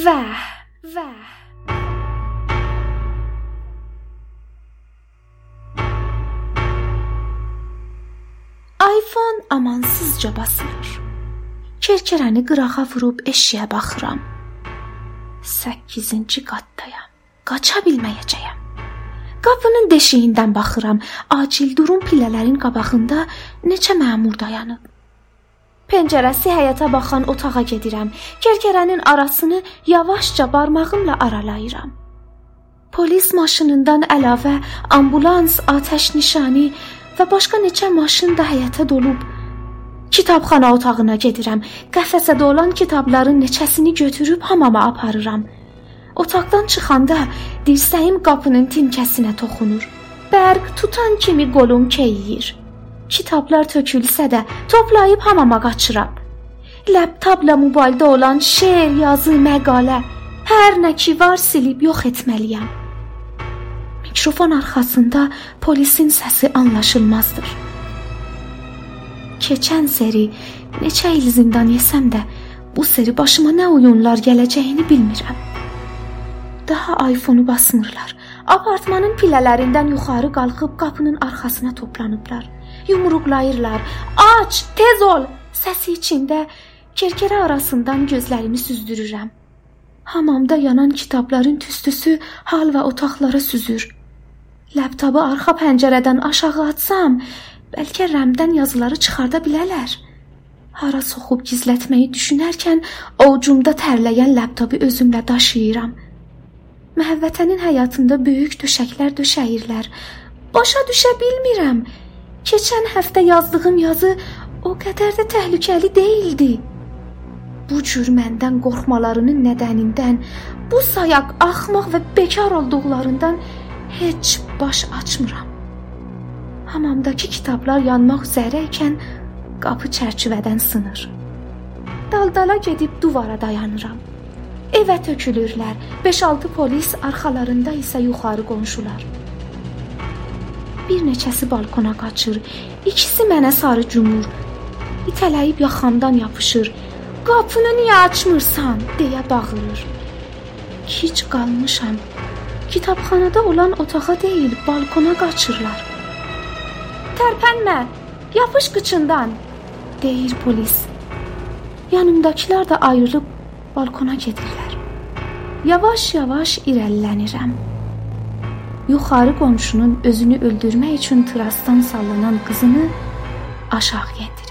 Və və iPhone amansızca basılır. Kerkərəni qırağa vurub eşiyə baxıram. 8-ci qatdayam. Qaça bilməyəcəyəm. Qapının deşiyindən baxıram. Acil durum pillələrin qabağında neçə məmur dayanıb. Pəncərəsi həyata baxan otağa gedirəm. Kərkərənin arasını yavaşca barmağımla aralayıram. Polis maşınından əlavə ambulans, atəş nişani və başqa neçə maşın da həyətə dolub. Kitabxana otağına gedirəm. Qəfəsədə olan kitabların neçəsini götürüb hamama aparıram. Otaqdan çıxanda dirsəyim qapının timkəsinə toxunur. Bərq tutan kimi qolum keyiyir. Kitablar tökülsə də toplayıb hamama qaçıram. Laptopla mobildə olan şeir, yazı, məqalə, hər nə ki var silib yox etməliyəm. Mikrofon arxasında polisin səsi anlaşılmazdır. Keçən seri neçə il zindan yesəm də bu seri başıma nə oyunlar gələcəyini bilmirəm. Daha iPhone-u basmırlar. Apartmanın pillələrindən yuxarı qalxıb qapının arxasına toplanıblar. Yumruqlayırlar. "Aç, tez ol!" səsi içində kerkərə arasından gözlərimi süzdürürəm. Hamamda yanan kitabların tüstüsü hal və otaqlara süzür. Laptopu arxa pəncərədən aşağı atsam, bəlkə rəmdən yazıları çıxarda bilərlər. Hara soxub gizlətməyi düşünərkən ovucumda tərləyən laptopu özümlə daşıyıram. Məhəvvətənin həyatında böyük döşəklər döşəyirlər. Başa düşə bilmirəm. Keçən həftə yazdığım yazı o qədər də təhlükəli değildi. Bu cür məndən qorxmalarının nədənindən, bu sayaq axmaq və bekar olduqlarından heç baş açmıram. Hamamdakı kitablar yanmaq üzrə ikən qapı çərçivədən sınır. Daldala gedib duvara dayanıram. Evə tökülürlər. 5-6 polis, arxalarında isə yuxarı qonşular. Bir neçəsi balkona qaçır, ikisi mənə sarı cumur. İtələyib yaxamdan yapışır. "Qapını niyə açmırsan?" deyə bağırır. Kiç qalmışam. Kitabxanada olan otağa deyil, balkona qaçırlar. "Tərpənmə! Yapış qıçından!" deyir polis. Yanımdakılar da ayrılıb balkona gedirlər. Yavaş-yavaş irəlilənirəm. Yuxarı qonşunun özünü öldürmək üçün trasdan sallanan qızını aşağı gətirir.